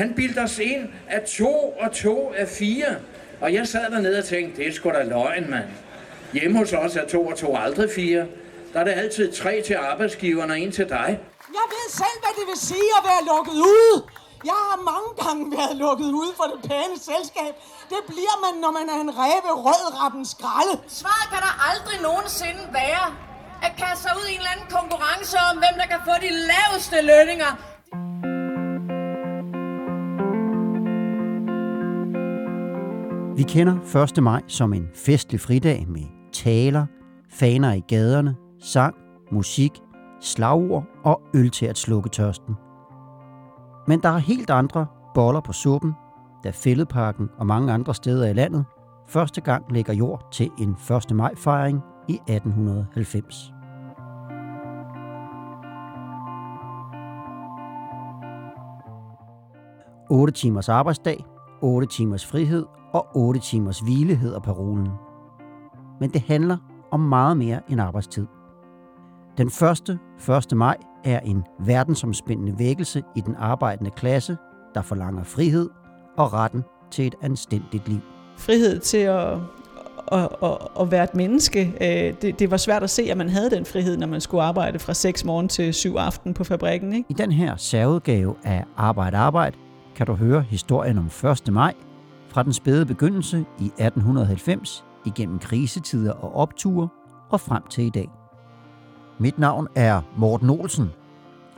Han bildte os ind, at to og to er fire. Og jeg sad dernede og tænkte, det er sgu da løgn, mand. Hjemme hos os er to og to aldrig fire. Der er det altid tre til arbejdsgiveren og en til dig. Jeg ved selv, hvad det vil sige at være lukket ude. Jeg har mange gange været lukket ude for det pæne selskab. Det bliver man, når man er en ræve rød skralde. Svaret kan der aldrig nogensinde være at kaste sig ud i en eller anden konkurrence om, hvem der kan få de laveste lønninger. Vi kender 1. maj som en festlig fridag med taler, faner i gaderne, sang, musik, slagord og øl til at slukke tørsten. Men der er helt andre boller på suppen, da Fælledparken og mange andre steder i landet første gang lægger jord til en 1. maj-fejring i 1890. Otte timers arbejdsdag, 8 timers frihed og 8 timers hvile hedder parolen. Men det handler om meget mere end arbejdstid. Den første 1. maj er en verdensomspændende vækkelse i den arbejdende klasse, der forlanger frihed og retten til et anstændigt liv. Frihed til at, at, at, at være et menneske. Øh, det, det var svært at se, at man havde den frihed, når man skulle arbejde fra 6 morgen til 7 aften på fabrikken. Ikke? I den her særudgave af Arbejde Arbejde kan du høre historien om 1. maj fra den spæde begyndelse i 1890 igennem krisetider og opture og frem til i dag. Mit navn er Morten Olsen,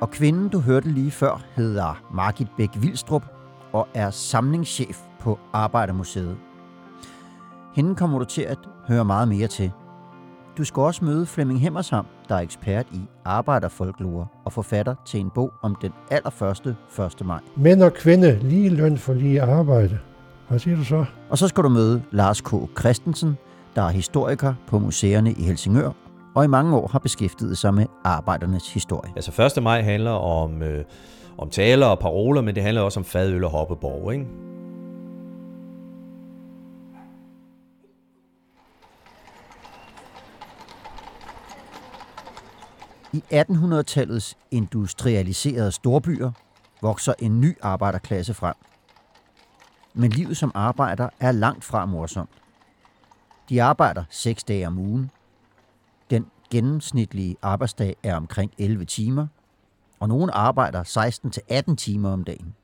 og kvinden, du hørte lige før, hedder Margit Bæk Vildstrup og er samlingschef på Arbejdermuseet. Hende kommer du til at høre meget mere til. Du skal også møde Flemming Hemmersham, der er ekspert i arbejderfolklore og forfatter til en bog om den allerførste 1. maj. Mænd og kvinde, lige løn for lige arbejde. Hvad siger du så? Og så skal du møde Lars K. Christensen, der er historiker på museerne i Helsingør og i mange år har beskæftiget sig med arbejdernes historie. Altså 1. maj handler om, øh, om taler og paroler, men det handler også om fadøl og hoppeborg, ikke? I 1800-tallets industrialiserede storbyer vokser en ny arbejderklasse frem. Men livet som arbejder er langt fra morsomt. De arbejder seks dage om ugen, Den gennemsnitlige arbejdsdag er omkring 11 timer, og nogen arbejder 16-18 timer om dagen.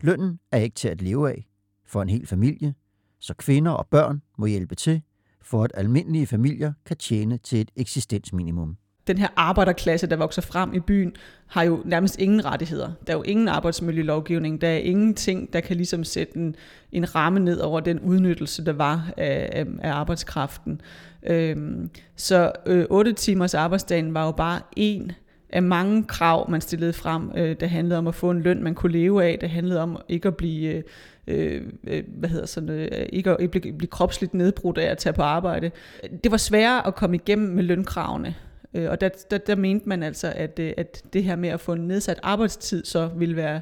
Lønnen er ikke til at leve af for en hel familie, så kvinder og børn må hjælpe til, for at almindelige familier kan tjene til et eksistensminimum den her arbejderklasse, der vokser frem i byen, har jo nærmest ingen rettigheder. Der er jo ingen arbejdsmiljølovgivning. Der er ingenting, der kan ligesom sætte en, en ramme ned over den udnyttelse, der var af, af arbejdskraften. Øhm, så øh, 8 timers arbejdsdagen var jo bare en af mange krav, man stillede frem. Øh, det handlede om at få en løn, man kunne leve af. Det handlede om ikke at blive... Øh, øh, øh, hvad hedder sådan, øh, ikke at blive, blive kropsligt nedbrudt af at tage på arbejde. Det var sværere at komme igennem med lønkravene. Øh, og der, der, der mente man altså, at, øh, at det her med at få en nedsat arbejdstid, så ville være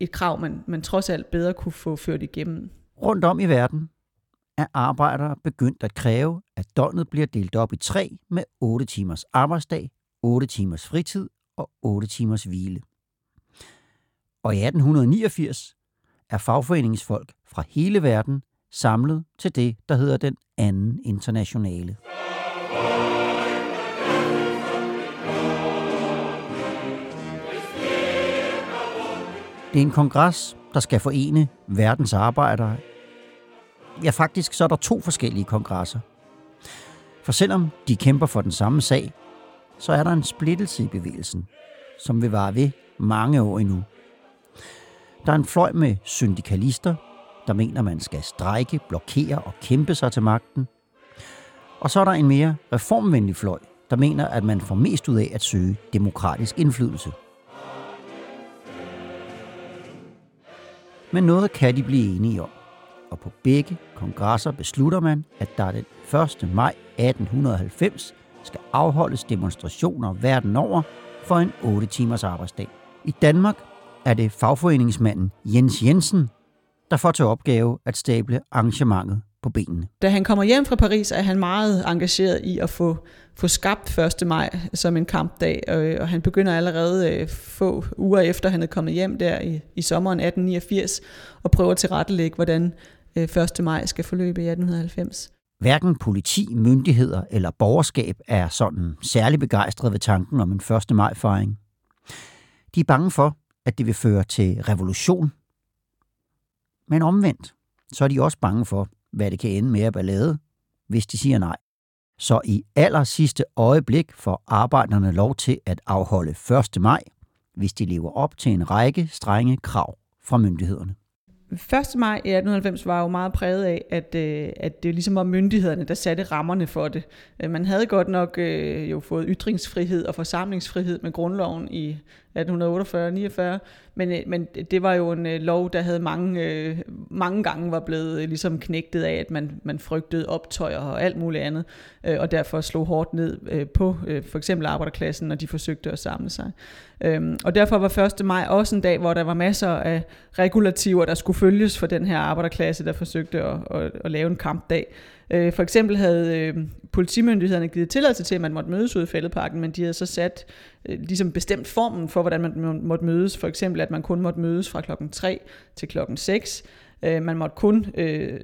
et krav, man, man trods alt bedre kunne få ført igennem. Rundt om i verden er arbejdere begyndt at kræve, at døgnet bliver delt op i tre med 8 timers arbejdsdag, 8 timers fritid og 8 timers hvile. Og i 1889 er fagforeningsfolk fra hele verden samlet til det, der hedder den anden internationale. Det er en kongres, der skal forene verdens arbejdere. Ja, faktisk så er der to forskellige kongresser. For selvom de kæmper for den samme sag, så er der en splittelse i bevægelsen, som vil vare ved mange år endnu. Der er en fløj med syndikalister, der mener, man skal strejke, blokere og kæmpe sig til magten. Og så er der en mere reformvenlig fløj, der mener, at man får mest ud af at søge demokratisk indflydelse – Men noget kan de blive enige om. Og på begge kongresser beslutter man, at der den 1. maj 1890 skal afholdes demonstrationer verden over for en 8 timers arbejdsdag. I Danmark er det fagforeningsmanden Jens Jensen, der får til opgave at stable arrangementet på benene. Da han kommer hjem fra Paris, er han meget engageret i at få, få skabt 1. maj som en kampdag, og, og han begynder allerede øh, få uger efter, han er kommet hjem der i, i sommeren 1889, og prøver at tilrettelægge, hvordan øh, 1. maj skal forløbe i 1890. Hverken politi, myndigheder eller borgerskab er sådan særlig begejstret ved tanken om en 1. maj-fejring. De er bange for, at det vil føre til revolution. Men omvendt, så er de også bange for, hvad det kan ende med at ballade, hvis de siger nej. Så i aller sidste øjeblik får arbejderne lov til at afholde 1. maj, hvis de lever op til en række strenge krav fra myndighederne. 1. maj i 1890 var jo meget præget af, at, øh, at det ligesom var myndighederne, der satte rammerne for det. Øh, man havde godt nok øh, jo fået ytringsfrihed og forsamlingsfrihed med grundloven i 1848-49, men, øh, men det var jo en øh, lov, der havde mange, øh, mange gange var blevet øh, ligesom knægtet af, at man, man frygtede optøjer og alt muligt andet, øh, og derfor slog hårdt ned øh, på øh, for eksempel arbejderklassen, når de forsøgte at samle sig. Øhm, og derfor var 1. maj også en dag, hvor der var masser af regulativer, der skulle følges for den her arbejderklasse, der forsøgte at, at, at lave en kampdag. Øh, for eksempel havde øh, politimyndighederne givet tilladelse til, at man måtte mødes ude i fældeparken, men de havde så sat øh, ligesom bestemt formen for, hvordan man måtte mødes. For eksempel, at man kun måtte mødes fra klokken 3 til klokken 6. Øh, man måtte kun øh,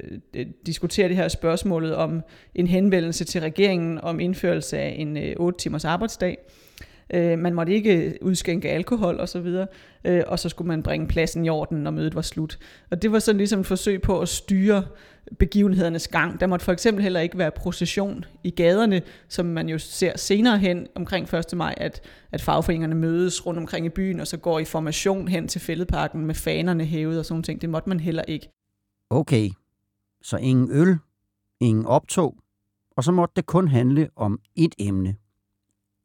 diskutere det her spørgsmålet om en henvendelse til regeringen om indførelse af en øh, 8 timers arbejdsdag. Øh, Øh, man måtte ikke udskænke alkohol osv., og, øh, og så skulle man bringe pladsen i orden, når mødet var slut. Og det var sådan ligesom et forsøg på at styre begivenhedernes gang. Der måtte for eksempel heller ikke være procession i gaderne, som man jo ser senere hen omkring 1. maj, at, at fagforeningerne mødes rundt omkring i byen, og så går i formation hen til fældeparken med fanerne hævet og sådan ting. Det måtte man heller ikke. Okay, så ingen øl, ingen optog, og så måtte det kun handle om et emne.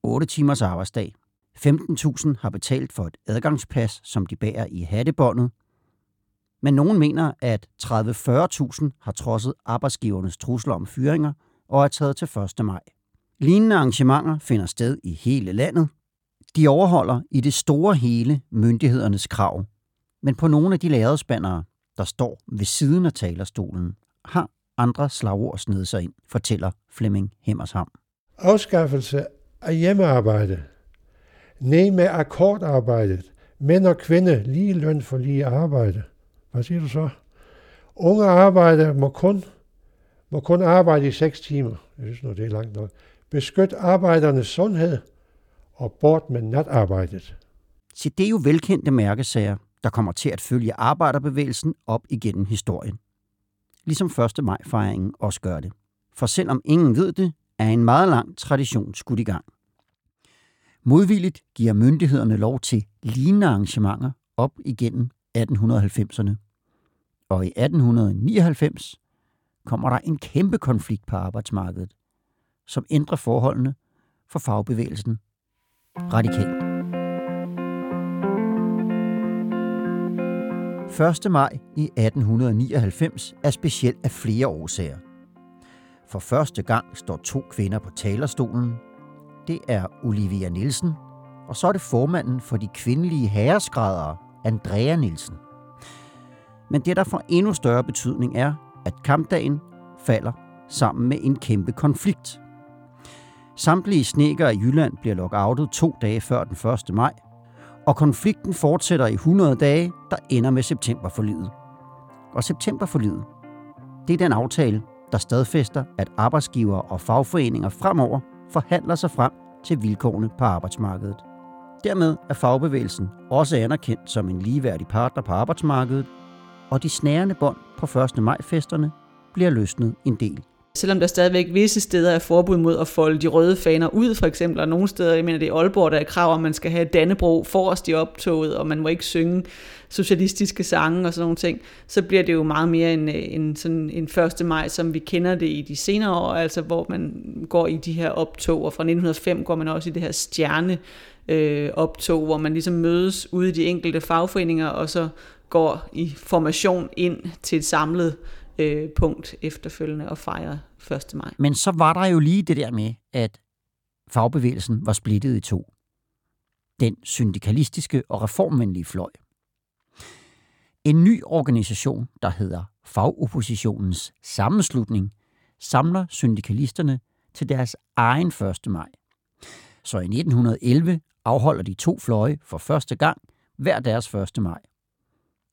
8 timers arbejdsdag. 15.000 har betalt for et adgangspas, som de bærer i hattebåndet, men nogen mener, at 30-40.000 har trodset arbejdsgivernes trusler om fyringer og er taget til 1. maj. Lignende arrangementer finder sted i hele landet. De overholder i det store hele myndighedernes krav, men på nogle af de lærredspandere, der står ved siden af talerstolen, har andre slagord sned sig ind, fortæller Flemming Hemmersham. Afskaffelse af hjemmearbejde. Nej med akkordarbejdet. Mænd og kvinde lige løn for lige arbejde. Hvad siger du så? Unge arbejdere må kun, må kun arbejde i 6 timer. Jeg synes nu, det er langt nok. Beskyt arbejdernes sundhed og bort med natarbejdet. Så det er jo velkendte mærkesager, der kommer til at følge arbejderbevægelsen op igennem historien. Ligesom 1. maj-fejringen også gør det. For selvom ingen ved det, er en meget lang tradition skudt i gang. Modvilligt giver myndighederne lov til lignende arrangementer op igennem 1890'erne. Og i 1899 kommer der en kæmpe konflikt på arbejdsmarkedet, som ændrer forholdene for fagbevægelsen radikalt. 1. maj i 1899 er speciel af flere årsager. For første gang står to kvinder på talerstolen. Det er Olivia Nielsen, og så er det formanden for de kvindelige herreskrædere, Andrea Nielsen. Men det, der får endnu større betydning, er, at kampdagen falder sammen med en kæmpe konflikt. Samtlige snekere i Jylland bliver lockoutet to dage før den 1. maj, og konflikten fortsætter i 100 dage, der ender med septemberforlidet. Og septemberforlidet, det er den aftale, der stadfæster, at arbejdsgiver og fagforeninger fremover forhandler sig frem til vilkårene på arbejdsmarkedet. Dermed er fagbevægelsen også anerkendt som en ligeværdig partner på arbejdsmarkedet, og de snærende bånd på 1. maj-festerne bliver løsnet en del. Selvom der stadigvæk visse steder er forbud mod at folde de røde faner ud, for eksempel, og nogle steder, jeg mener det er Aalborg, der er krav om, at man skal have Dannebro forrest i optoget, og man må ikke synge socialistiske sange og sådan nogle ting, så bliver det jo meget mere en, øh, en, sådan en 1. maj, som vi kender det i de senere år, altså hvor man går i de her optog, og fra 1905 går man også i det her stjerne øh, optog, hvor man ligesom mødes ude i de enkelte fagforeninger, og så går i formation ind til et samlet øh, punkt efterfølgende og fejre 1. maj. Men så var der jo lige det der med, at fagbevægelsen var splittet i to. Den syndikalistiske og reformvenlige fløj. En ny organisation, der hedder Fagoppositionens Sammenslutning, samler syndikalisterne til deres egen 1. maj. Så i 1911 afholder de to fløje for første gang hver deres 1. maj.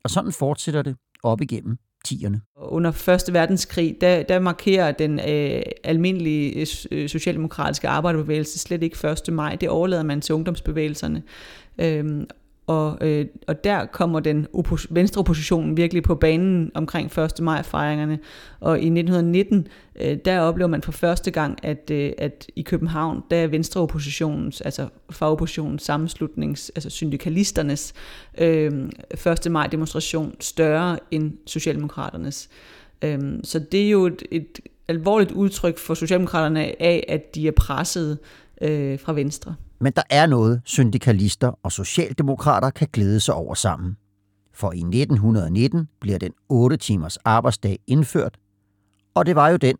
Og sådan fortsætter det op igennem 10'erne. Under 1. verdenskrig, der, der markerer den øh, almindelige øh, øh socialdemokratiske arbejderbevægelse slet ikke 1. maj. Det overlader man til ungdomsbevægelserne. Øhm, og, øh, og der kommer den oppos- venstreoppositionen virkelig på banen omkring 1. maj-fejringerne. Og i 1919, øh, der oplever man for første gang, at, øh, at i København, der er venstreoppositionens, altså fagoppositionens sammenslutnings, altså syndikalisternes øh, 1. maj-demonstration større end Socialdemokraternes. Øh, så det er jo et, et alvorligt udtryk for Socialdemokraterne af, at de er presset øh, fra venstre. Men der er noget, syndikalister og socialdemokrater kan glæde sig over sammen. For i 1919 bliver den 8 timers arbejdsdag indført, og det var jo den,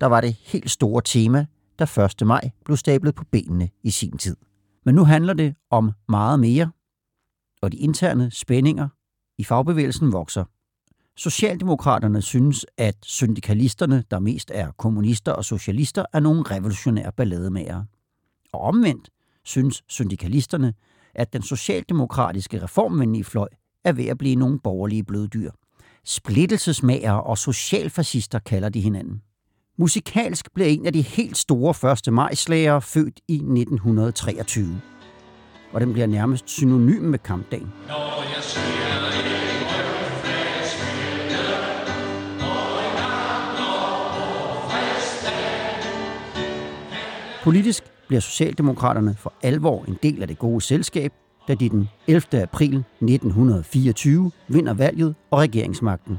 der var det helt store tema, da 1. maj blev stablet på benene i sin tid. Men nu handler det om meget mere, og de interne spændinger i fagbevægelsen vokser. Socialdemokraterne synes, at syndikalisterne, der mest er kommunister og socialister, er nogle revolutionære ballademager. Og omvendt synes syndikalisterne, at den socialdemokratiske reformvenlige fløj er ved at blive nogle borgerlige bløddyr. Splittelsesmager og socialfascister kalder de hinanden. Musikalsk blev en af de helt store 1. majslager født i 1923. Og den bliver nærmest synonym med kampdagen. Når jeg Politisk bliver Socialdemokraterne for alvor en del af det gode selskab, da de den 11. april 1924 vinder valget og regeringsmagten.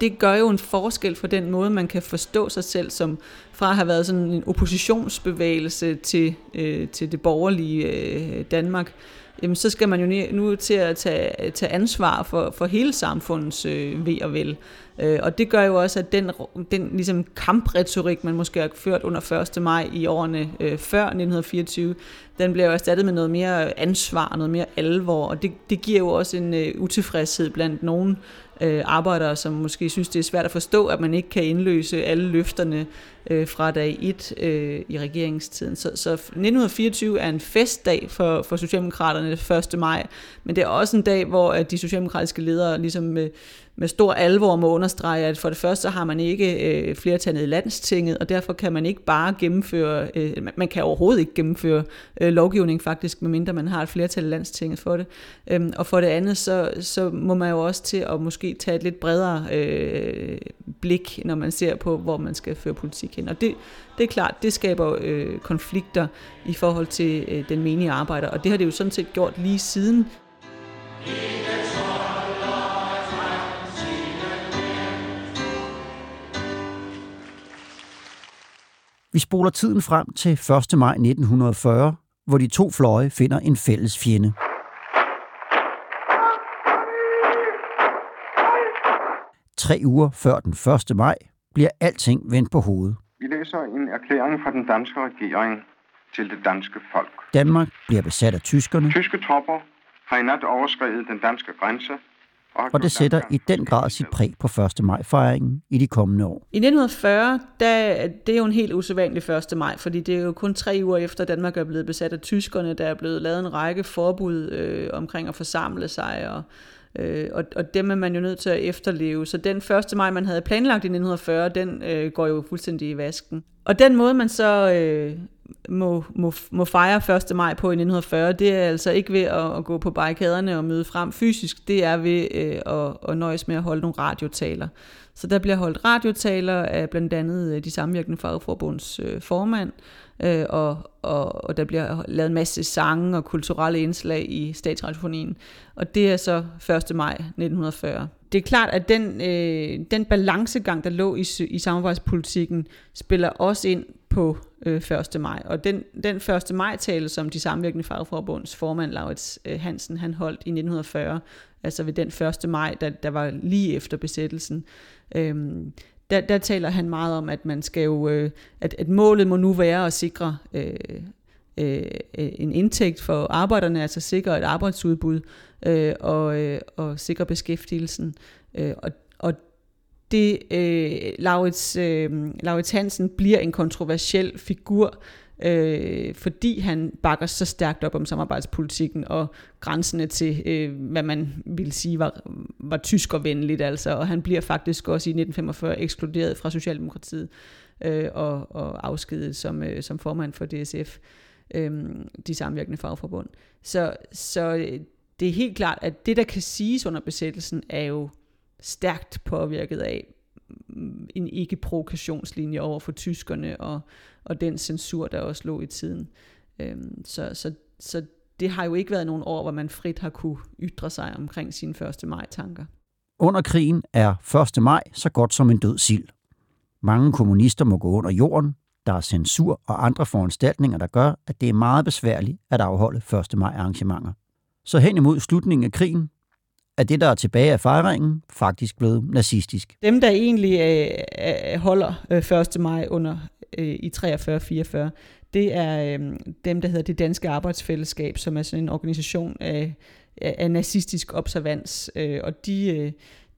Det gør jo en forskel for den måde, man kan forstå sig selv som fra at have været sådan en oppositionsbevægelse til, øh, til det borgerlige øh, Danmark jamen så skal man jo nu til at tage, tage ansvar for, for hele samfundets øh, ved og vel. Øh, og det gør jo også, at den, den ligesom kampretorik, man måske har ført under 1. maj i årene øh, før 1924, den bliver jo erstattet med noget mere ansvar, noget mere alvor, og det, det giver jo også en øh, utilfredshed blandt nogen øh, arbejdere, som måske synes, det er svært at forstå, at man ikke kan indløse alle løfterne øh, fra dag 1 øh, i regeringstiden. Så, så 1924 er en festdag for, for Socialdemokraterne 1. maj, men det er også en dag, hvor at de socialdemokratiske ledere ligesom med, med stor alvor må understrege, at for det første har man ikke øh, flertallet i landstinget, og derfor kan man ikke bare gennemføre, øh, man kan overhovedet ikke gennemføre øh, lovgivning faktisk, medmindre man har et flertal i landstinget for det. Øhm, og for det andet, så, så må man jo også til at måske tage et lidt bredere øh, blik, når man ser på, hvor man skal føre politik hen. Og det, det er klart, det skaber øh, konflikter i forhold til øh, den menige arbejder, og det har det jo sådan set gjort lige siden. Vi spoler tiden frem til 1. maj 1940, hvor de to fløje finder en fælles fjende. Tre uger før den 1. maj bliver alting vendt på hovedet. Vi læser en erklæring fra den danske regering til det danske folk. Danmark bliver besat af tyskerne. Tyske tropper har i nat overskrevet den danske grænse og det sætter i den grad sit præg på 1. maj-fejringen i de kommende år. I 1940, der, det er jo en helt usædvanlig 1. maj, fordi det er jo kun tre uger efter Danmark er blevet besat af tyskerne, der er blevet lavet en række forbud øh, omkring at forsamle sig, og, øh, og, og dem er man jo nødt til at efterleve. Så den 1. maj, man havde planlagt i 1940, den øh, går jo fuldstændig i vasken. Og den måde, man så øh, må, må, må fejre 1. maj på i 1940, det er altså ikke ved at, at gå på barrikaderne og møde frem fysisk, det er ved øh, at, at nøjes med at holde nogle radiotaler. Så der bliver holdt radiotaler af blandt andet øh, de samvirkende fagforbunds øh, formand, øh, og, og, og der bliver lavet en masse sange og kulturelle indslag i statsradiofonien. Og det er så 1. maj 1940. Det er klart, at den, øh, den balancegang, der lå i, i samarbejdspolitikken, spiller også ind på øh, 1. maj. Og den, den 1. maj-tale, som de samvirkende fagforbunds formand, Laurits øh, Hansen, han holdt i 1940, altså ved den 1. maj, der, der var lige efter besættelsen, øh, Øhm, der, der taler han meget om, at man skal jo, øh, at, at målet må nu være at sikre øh, øh, en indtægt for arbejderne, altså sikre et arbejdsudbud øh, og, øh, og sikre beskæftigelsen. Øh, og, og det, øh, Laurits, øh, Laurits Hansen bliver en kontroversiel figur, øh, fordi han bakker så stærkt op om samarbejdspolitikken og grænserne til, øh, hvad man ville sige var, var tyskervenligt. Altså. Og han bliver faktisk også i 1945 ekskluderet fra Socialdemokratiet øh, og, og afskedet som, øh, som formand for DSF, øh, de samvirkende fagforbund. Så, så øh, det er helt klart, at det, der kan siges under besættelsen, er jo stærkt påvirket af en ikke-provokationslinje over for tyskerne og, og den censur, der også lå i tiden. Øhm, så, så, så det har jo ikke været nogle år, hvor man frit har kunne ytre sig omkring sine 1. maj-tanker. Under krigen er 1. maj så godt som en død sild. Mange kommunister må gå under jorden, der er censur og andre foranstaltninger, der gør, at det er meget besværligt at afholde 1. maj arrangementer. Så hen imod slutningen af krigen er det, der er tilbage af fejringen, faktisk blevet nazistisk. Dem, der egentlig øh, øh holder øh, 1. maj under øh, i 43-44, det er øh, dem, der hedder det Danske Arbejdsfællesskab, som er sådan en organisation af, af nazistisk observans, øh, og de... Øh,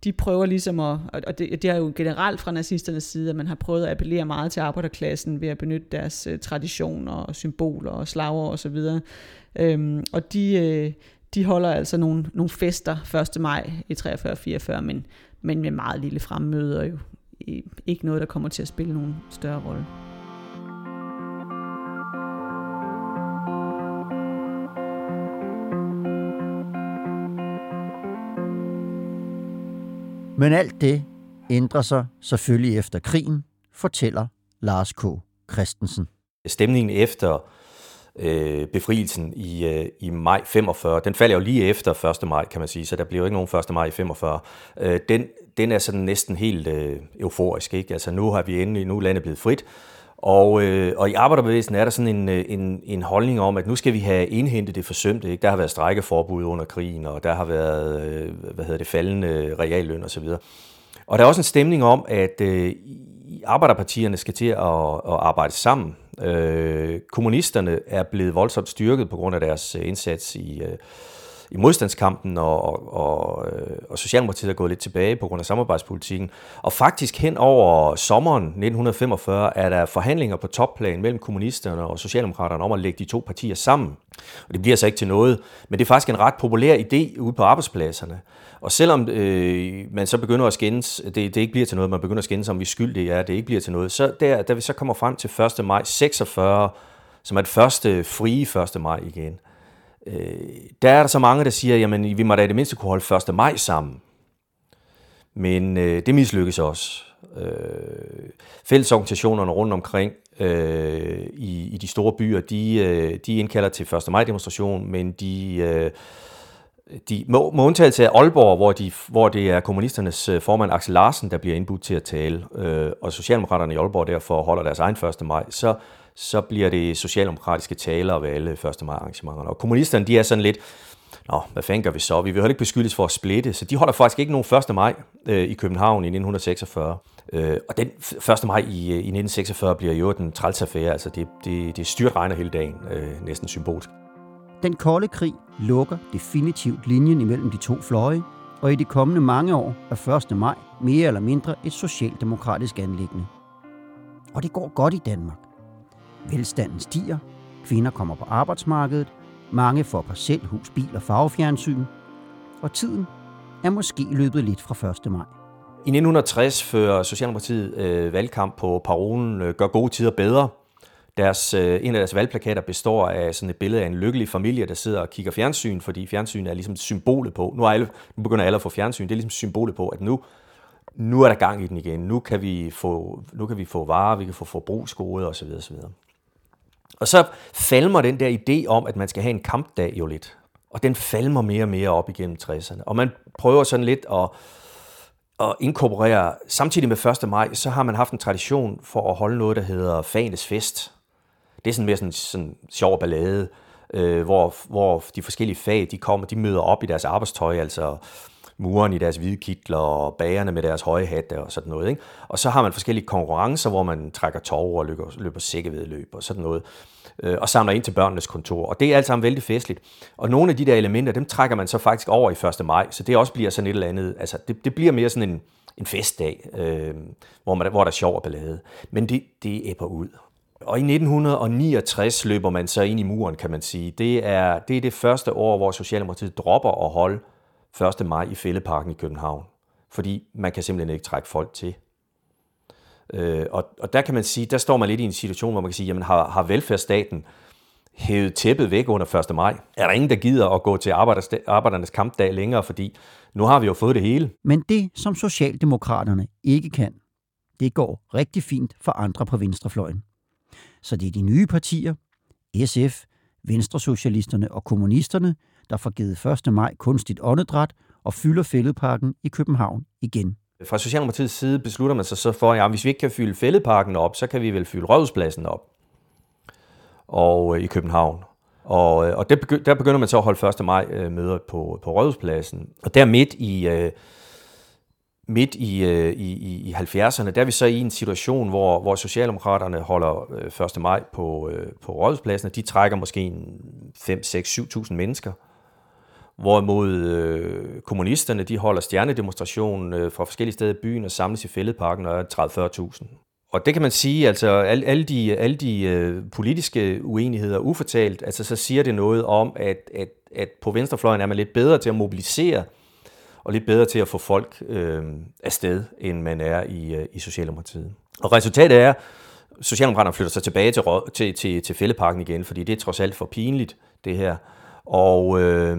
de prøver ligesom at, og det, det er jo generelt fra nazisternes side, at man har prøvet at appellere meget til arbejderklassen ved at benytte deres øh, traditioner og symboler og slaver og så videre. Øhm, og de, øh, de holder altså nogle, nogle fester 1. maj i 43-44, men, men med meget lille fremmøde og jo ikke noget, der kommer til at spille nogen større rolle. Men alt det ændrer sig selvfølgelig efter krigen, fortæller Lars K. Christensen. Stemningen efter øh, befrielsen i, øh, i maj 45. Den falder jo lige efter 1. maj, kan man sige, så der bliver jo ikke nogen 1. maj i 45. Øh, den, den er sådan næsten helt øh, euforisk. Ikke? Altså nu har vi endelig, nu er landet blevet frit, og, øh, og i arbejderbevægelsen er der sådan en, øh, en, en holdning om, at nu skal vi have indhentet det forsømte. Ikke? Der har været strækkeforbud under krigen, og der har været øh, hvad hedder det, faldende realløn osv. Og der er også en stemning om, at øh, arbejderpartierne skal til at, at arbejde sammen. Øh, kommunisterne er blevet voldsomt styrket på grund af deres øh, indsats i, øh, i modstandskampen, og, og, og, øh, og Socialdemokratiet er gået lidt tilbage på grund af samarbejdspolitikken. Og faktisk hen over sommeren 1945 er der forhandlinger på topplan mellem kommunisterne og Socialdemokraterne om at lægge de to partier sammen. Og det bliver så ikke til noget, men det er faktisk en ret populær idé ude på arbejdspladserne. Og selvom øh, man så begynder at skændes, det, det ikke bliver til noget, man begynder at skændes om, vi skyldige er, det ikke bliver til noget, så der, da vi så kommer frem til 1. maj 46, som er det første frie 1. maj igen, øh, der er der så mange, der siger, jamen vi må da i det mindste kunne holde 1. maj sammen. Men øh, det mislykkes også. Øh, fællesorganisationerne rundt omkring øh, i, i de store byer, de, øh, de indkalder til 1. maj demonstration, men de... Øh, de, må, må undtagelse af Aalborg, hvor, de, hvor det er kommunisternes øh, formand Axel Larsen, der bliver indbudt til at tale, øh, og Socialdemokraterne i Aalborg derfor holder deres egen 1. maj, så, så bliver det socialdemokratiske taler ved alle 1. maj arrangementerne. Og kommunisterne, de er sådan lidt, Nå, hvad fanden gør vi så? Vi vil heller ikke beskyldes for at splitte, så de holder faktisk ikke nogen 1. maj øh, i København i 1946. Øh, og den 1. maj i, øh, i 1946 bliver jo den trælsaffære, altså det, det, det styrt regner hele dagen, øh, næsten symbolsk. Den kolde krig lukker definitivt linjen imellem de to fløje, og i de kommende mange år er 1. maj mere eller mindre et socialdemokratisk anlæggende. Og det går godt i Danmark. Velstanden stiger, kvinder kommer på arbejdsmarkedet, mange får parcelhus, bil og farvefjernsyn, og tiden er måske løbet lidt fra 1. maj. I 1960 fører Socialdemokratiet øh, valgkamp på parolen øh, Gør gode tider bedre, deres, øh, en af deres valgplakater består af sådan et billede af en lykkelig familie, der sidder og kigger fjernsyn, fordi fjernsyn er ligesom symbolet på, nu, er alle, nu begynder alle at få fjernsyn, det er ligesom symbolet på, at nu, nu er der gang i den igen, nu kan vi få, nu kan vi få varer, vi kan få forbrugsgode osv. osv. Og så falmer den der idé om, at man skal have en kampdag jo lidt. Og den falmer mere og mere op igennem 60'erne. Og man prøver sådan lidt at, at inkorporere, samtidig med 1. maj, så har man haft en tradition for at holde noget, der hedder Fanes Fest, det er sådan mere sådan, sådan sjov ballade, øh, hvor, hvor de forskellige fag, de kommer, de møder op i deres arbejdstøj, altså muren i deres hvide kitler og bagerne med deres høje hatte og sådan noget. Ikke? Og så har man forskellige konkurrencer, hvor man trækker tårer og løber, løber sækkevedløb og sådan noget øh, og samler ind til børnenes kontor. Og det er alt sammen vældig festligt. Og nogle af de der elementer, dem trækker man så faktisk over i 1. maj, så det også bliver sådan et eller andet, altså det, det bliver mere sådan en, en festdag, øh, hvor, man, hvor der er sjov og ballade. Men det, det æbber ud. Og i 1969 løber man så ind i muren, kan man sige. Det er det, er det første år, hvor Socialdemokratiet dropper at holde 1. maj i Fælleparken i København. Fordi man kan simpelthen ikke trække folk til. Øh, og, og der kan man sige, der står man lidt i en situation, hvor man kan sige, jamen har, har velfærdsstaten hævet tæppet væk under 1. maj? Er der ingen, der gider at gå til arbejdernes kampdag længere, fordi nu har vi jo fået det hele? Men det, som Socialdemokraterne ikke kan, det går rigtig fint for andre på venstrefløjen. Så det er de nye partier, SF, Venstresocialisterne og Kommunisterne, der får givet 1. maj kunstigt åndedræt og fylder fældeparken i København igen. Fra Socialdemokratiets side beslutter man sig så for, at ja, hvis vi ikke kan fylde fældeparken op, så kan vi vel fylde Rådhuspladsen op og øh, i København. Og, øh, og der, begy- der begynder man så at holde 1. maj øh, møder på, på Rådhuspladsen. Og der midt i, øh, midt i, øh, i, i 70'erne, der er vi så i en situation, hvor, hvor Socialdemokraterne holder øh, 1. Maj på, øh, på Rådhuspladsen, og de trækker måske 5, 6, 7.000 mennesker. Hvorimod øh, kommunisterne, de holder stjernedemonstrationen øh, fra forskellige steder i byen og samles i fældeparken og er 30-40.000. Og det kan man sige, altså alle, alle de, alle de øh, politiske uenigheder ufortalt, altså så siger det noget om, at, at, at på venstrefløjen er man lidt bedre til at mobilisere og lidt bedre til at få folk øh, afsted, end man er i, øh, i Socialdemokratiet. Og resultatet er, at Socialdemokraterne flytter sig tilbage til, til, til, til fældeparken igen, fordi det er trods alt for pinligt, det her. Og, øh,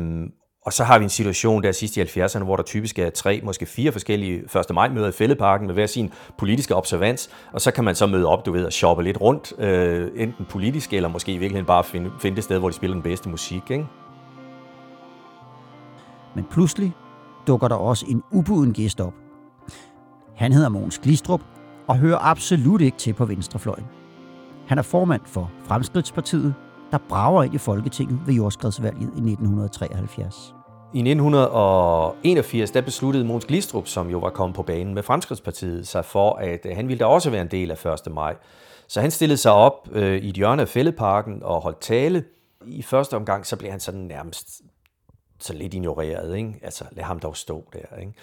og så har vi en situation der sidst i 70'erne, hvor der typisk er tre, måske fire forskellige 1. maj møder i Fælleparken med hver sin politiske observans, og så kan man så møde op, du ved, og shoppe lidt rundt, øh, enten politisk, eller måske i virkeligheden bare finde, finde det sted, hvor de spiller den bedste musik. Ikke? Men pludselig dukker der også en ubuden gæst op. Han hedder Mogens Glistrup og hører absolut ikke til på venstrefløjen. Han er formand for Fremskridtspartiet, der brager ind i Folketinget ved jordskredsvalget i 1973. I 1981 der besluttede Mogens Glistrup, som jo var kommet på banen med Fremskridtspartiet, sig for, at øh, han ville da også være en del af 1. maj. Så han stillede sig op øh, i et hjørne af Fældeparken og holdt tale. I første omgang så blev han sådan nærmest så lidt ignoreret. Ikke? Altså, lad ham dog stå der. Ikke?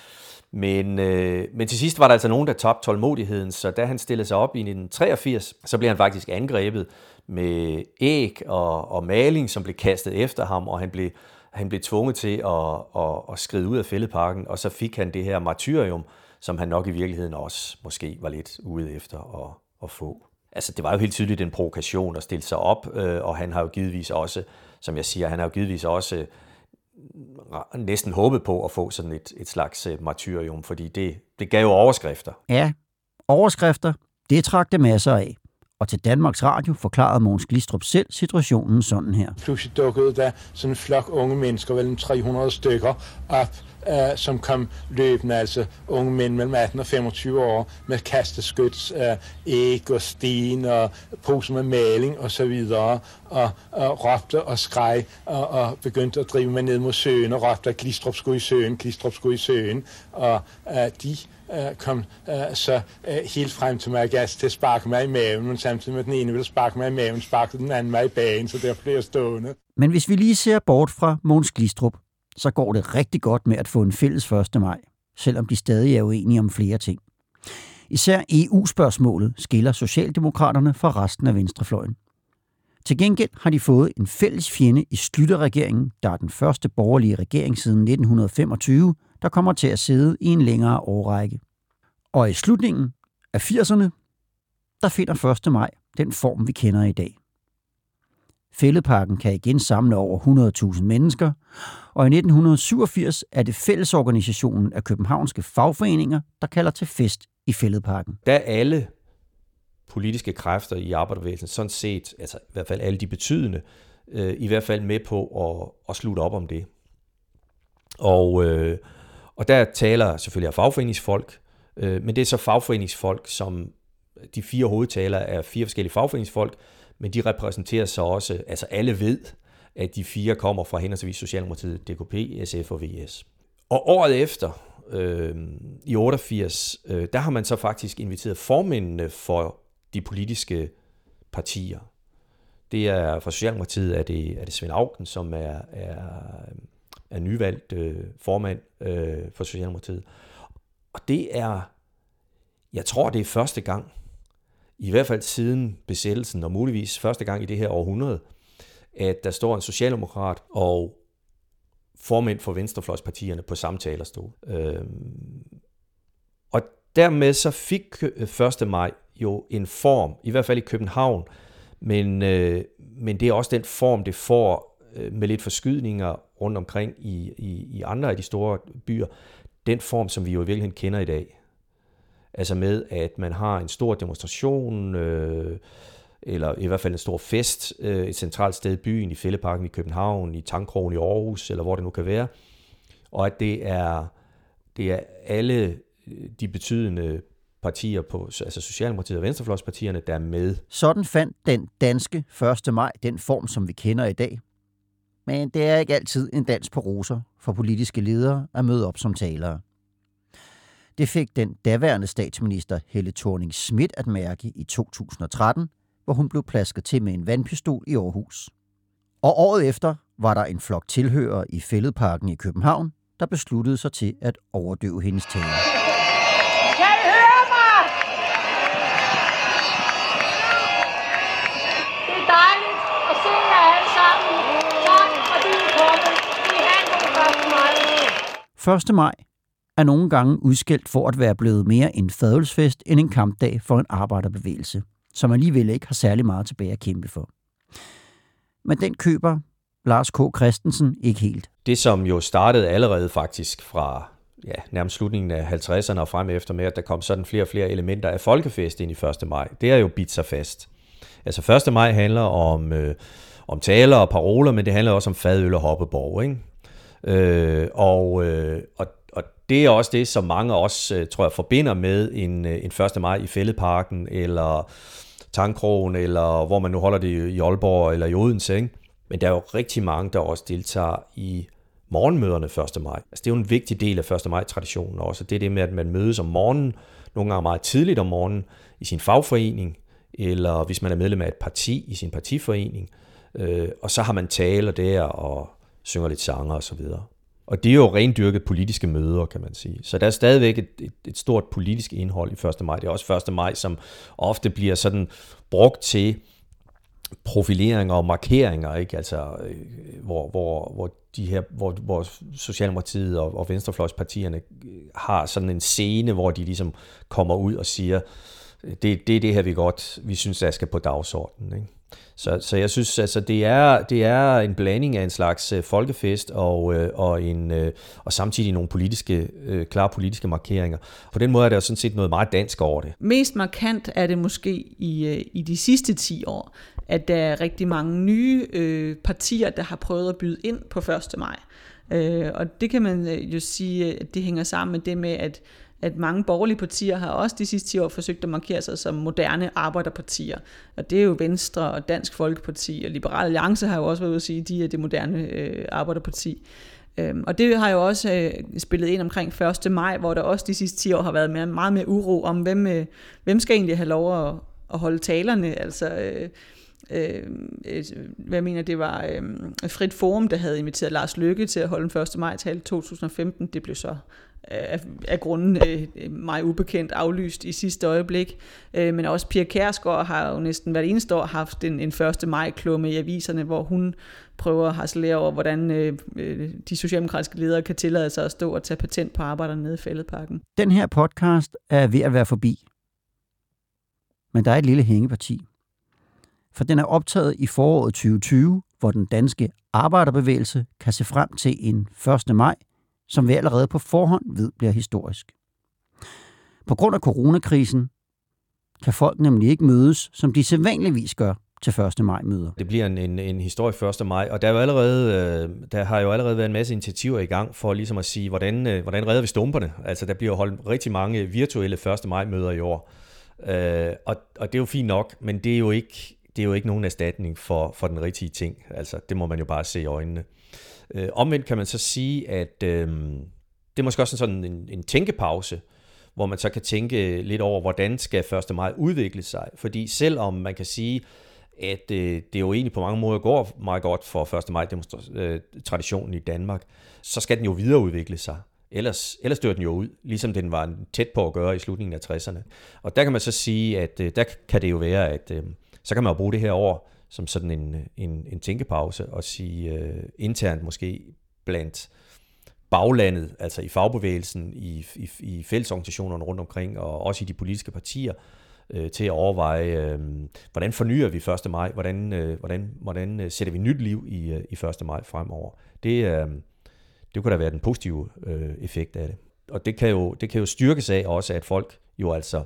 Men, øh, men til sidst var der altså nogen, der tabte tålmodigheden, så da han stillede sig op i 1983, så blev han faktisk angrebet med æg og, og maling, som blev kastet efter ham, og han blev, han blev tvunget til at, at, at skride ud af fældeparken, og så fik han det her martyrium, som han nok i virkeligheden også måske var lidt ude efter at, at få. Altså, det var jo helt tydeligt en provokation at stille sig op, øh, og han har jo givetvis også, som jeg siger, han har jo givetvis også øh, næsten håbet på at få sådan et, et slags øh, martyrium, fordi det, det gav jo overskrifter. Ja, overskrifter, det trak det masser af. Og til Danmarks Radio forklarede Mogens Glistrup selv situationen sådan her. Pludselig dukkede der sådan en flok unge mennesker, vel 300 stykker, op øh, som kom løbende, altså unge mænd mellem 18 og 25 år, med kasteskyts, øh, æg og sten og poser med maling og så videre, og, og råbte og skreg og, og begyndte at drive mig ned mod søen og råbte, at Glistrup skulle i søen, Glistrup skulle i søen, og øh, de Øh, kom øh, så øh, helt frem til mig gas til at sparke mig i maven, men samtidig med den ene ville sparke mig i maven, sparkede den anden mig i bagen, så derfor blev jeg stående. Men hvis vi lige ser bort fra Måns Glistrup, så går det rigtig godt med at få en fælles 1. maj, selvom de stadig er uenige om flere ting. Især EU-spørgsmålet skiller Socialdemokraterne fra resten af venstrefløjen. Til gengæld har de fået en fælles fjende i Slytterregeringen, der er den første borgerlige regering siden 1925, der kommer til at sidde i en længere årrække. Og i slutningen af 80'erne, der finder 1. maj den form, vi kender i dag. Fældeparken kan igen samle over 100.000 mennesker, og i 1987 er det fællesorganisationen af københavnske fagforeninger, der kalder til fest i Fældeparken. Da alle politiske kræfter i arbejderbevægelsen, sådan set, altså i hvert fald alle de betydende, øh, i hvert fald med på at, at slutte op om det. Og, øh, og der taler selvfølgelig af fagforeningsfolk, øh, men det er så fagforeningsfolk, som de fire hovedtalere er fire forskellige fagforeningsfolk, men de repræsenterer så også, altså alle ved, at de fire kommer fra henholdsvis Socialdemokratiet, DKP, SF og VS. Og året efter, øh, i 88, øh, der har man så faktisk inviteret formændene for de politiske partier. Det er for Socialdemokratiet er det, er det Svend Augen, som er, er, er nyvalgt øh, formand øh, for Socialdemokratiet. Og det er, jeg tror det er første gang, i hvert fald siden besættelsen, og muligvis første gang i det her århundrede, at der står en socialdemokrat og formænd for venstrefløjspartierne på samme talerstol. Øhm, dermed så fik 1. Øh, maj jo en form, i hvert fald i København, men, øh, men det er også den form, det får øh, med lidt forskydninger rundt omkring i, i, i andre af de store byer, den form, som vi jo i virkeligheden kender i dag. Altså med, at man har en stor demonstration, øh, eller i hvert fald en stor fest øh, et centralt sted i byen, i Fælleparken i København, i Tankrogen i Aarhus, eller hvor det nu kan være. Og at det er, det er alle de betydende partier på, altså Socialdemokratiet og Venstrefløjspartierne, der er med. Sådan fandt den danske 1. maj den form, som vi kender i dag. Men det er ikke altid en dans på roser for politiske ledere at møde op som talere. Det fik den daværende statsminister Helle thorning Schmidt at mærke i 2013, hvor hun blev plasket til med en vandpistol i Aarhus. Og året efter var der en flok tilhører i Fælledparken i København, der besluttede sig til at overdøve hendes tale. 1. maj. er nogle gange udskilt for at være blevet mere en fadelsfest end en kampdag for en arbejderbevægelse – som alligevel ikke har særlig meget tilbage at kæmpe for. Men den køber Lars K. Christensen ikke helt. Det, som jo startede allerede faktisk fra ja, nærmest slutningen af 50'erne og frem efter med, at der kom sådan flere og flere elementer af folkefest ind i 1. maj, det er jo bidt sig fast. Altså 1. maj handler om, øh, om taler og paroler, men det handler også om fadøl og hoppeborg. Ikke? Øh, og, øh, og, og det er også det, som mange også, øh, tror jeg, forbinder med en, øh, en 1. maj i Fælledparken, eller Tankrogen, eller hvor man nu holder det i Aalborg eller i Odense. Ikke? Men der er jo rigtig mange, der også deltager i morgenmøderne 1. maj. Altså, det er jo en vigtig del af 1. maj-traditionen også. Det er det med, at man mødes om morgenen, nogle gange meget tidligt om morgenen, i sin fagforening, eller hvis man er medlem af et parti, i sin partiforening. Øh, og så har man taler der, og synger lidt sanger osv. Og det er jo rendyrket politiske møder, kan man sige. Så der er stadigvæk et, et, et stort politisk indhold i 1. maj. Det er også 1. maj, som ofte bliver sådan brugt til profileringer og markeringer, ikke? Altså, øh, hvor, hvor, hvor, de her, hvor, hvor Socialdemokratiet og, og Venstrefløjspartierne øh, har sådan en scene, hvor de ligesom kommer ud og siger, det, det er det her, vi godt, vi synes, der skal på dagsordenen. Ikke? Så, så jeg synes, altså, det, er, det er en blanding af en slags øh, folkefest og, øh, og, en, øh, og samtidig nogle politiske, øh, klare politiske markeringer. På den måde er der sådan set noget meget dansk over det. Mest markant er det måske i, øh, i de sidste 10 år, at der er rigtig mange nye øh, partier, der har prøvet at byde ind på 1. maj. Øh, og det kan man øh, jo sige, at det hænger sammen med det med, at at mange borgerlige partier har også de sidste 10 år forsøgt at markere sig som moderne arbejderpartier. Og det er jo Venstre og Dansk Folkeparti, og Liberal Alliance har jo også været ude at sige, at de er det moderne øh, arbejderparti. Øhm, og det har jo også øh, spillet ind omkring 1. maj, hvor der også de sidste 10 år har været mere, meget mere uro om, hvem, øh, hvem skal egentlig have lov at, at holde talerne. Altså, øh, øh, hvad jeg mener, det var øh, Frit Forum, der havde inviteret Lars Løkke til at holde den 1. maj tale 2015. Det blev så Øh, af, af grunden øh, mig ubekendt aflyst i sidste øjeblik. Øh, men også Pia Kærsgaard har jo næsten hvert eneste år haft en, en 1. maj-klumme i aviserne, hvor hun prøver at harcelere over, hvordan øh, øh, de socialdemokratiske ledere kan tillade sig at stå og tage patent på arbejderne nede i fældeparken. Den her podcast er ved at være forbi. Men der er et lille hængeparti. For den er optaget i foråret 2020, hvor den danske arbejderbevægelse kan se frem til en 1. maj som vi allerede på forhånd ved bliver historisk. På grund af coronakrisen kan folk nemlig ikke mødes, som de sædvanligvis gør til 1. maj møder. Det bliver en, en, en historie 1. maj, og der, er jo allerede, øh, der har jo allerede været en masse initiativer i gang for ligesom at sige, hvordan, øh, hvordan redder vi stumperne? Altså der bliver holdt rigtig mange virtuelle 1. maj møder i år. Øh, og, og det er jo fint nok, men det er jo ikke, det er jo ikke nogen erstatning for, for den rigtige ting. Altså det må man jo bare se i øjnene. Øh, omvendt kan man så sige, at, øh, det er måske også sådan en, en tænkepause, hvor man så kan tænke lidt over, hvordan skal 1. maj udvikle sig. Fordi selvom man kan sige, at øh, det jo egentlig på mange måder går meget godt for 1. maj øh, traditionen i Danmark, så skal den jo videreudvikle sig. Ellers, ellers dør den jo ud, ligesom den var tæt på at gøre i slutningen af 60'erne. Og der kan man så sige, at øh, der kan det jo være, at øh, så kan man jo bruge det her år som sådan en, en, en tænkepause og sige øh, internt måske blandt baglandet, altså i fagbevægelsen, i, i, i fællesorganisationerne rundt omkring, og også i de politiske partier, øh, til at overveje, øh, hvordan fornyer vi 1. maj, hvordan, øh, hvordan, hvordan øh, sætter vi nyt liv i, øh, i 1. maj fremover. Det, øh, det kunne da være den positive øh, effekt af det. Og det kan, jo, det kan jo styrkes af også, at folk jo altså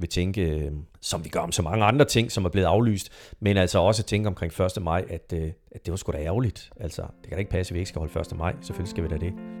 vil tænke, øh, som vi gør om så mange andre ting, som er blevet aflyst, men altså også tænke omkring 1. maj, at, øh, at det var sgu da ærgerligt. Altså, det kan da ikke passe, at vi ikke skal holde 1. maj. Selvfølgelig skal vi da det.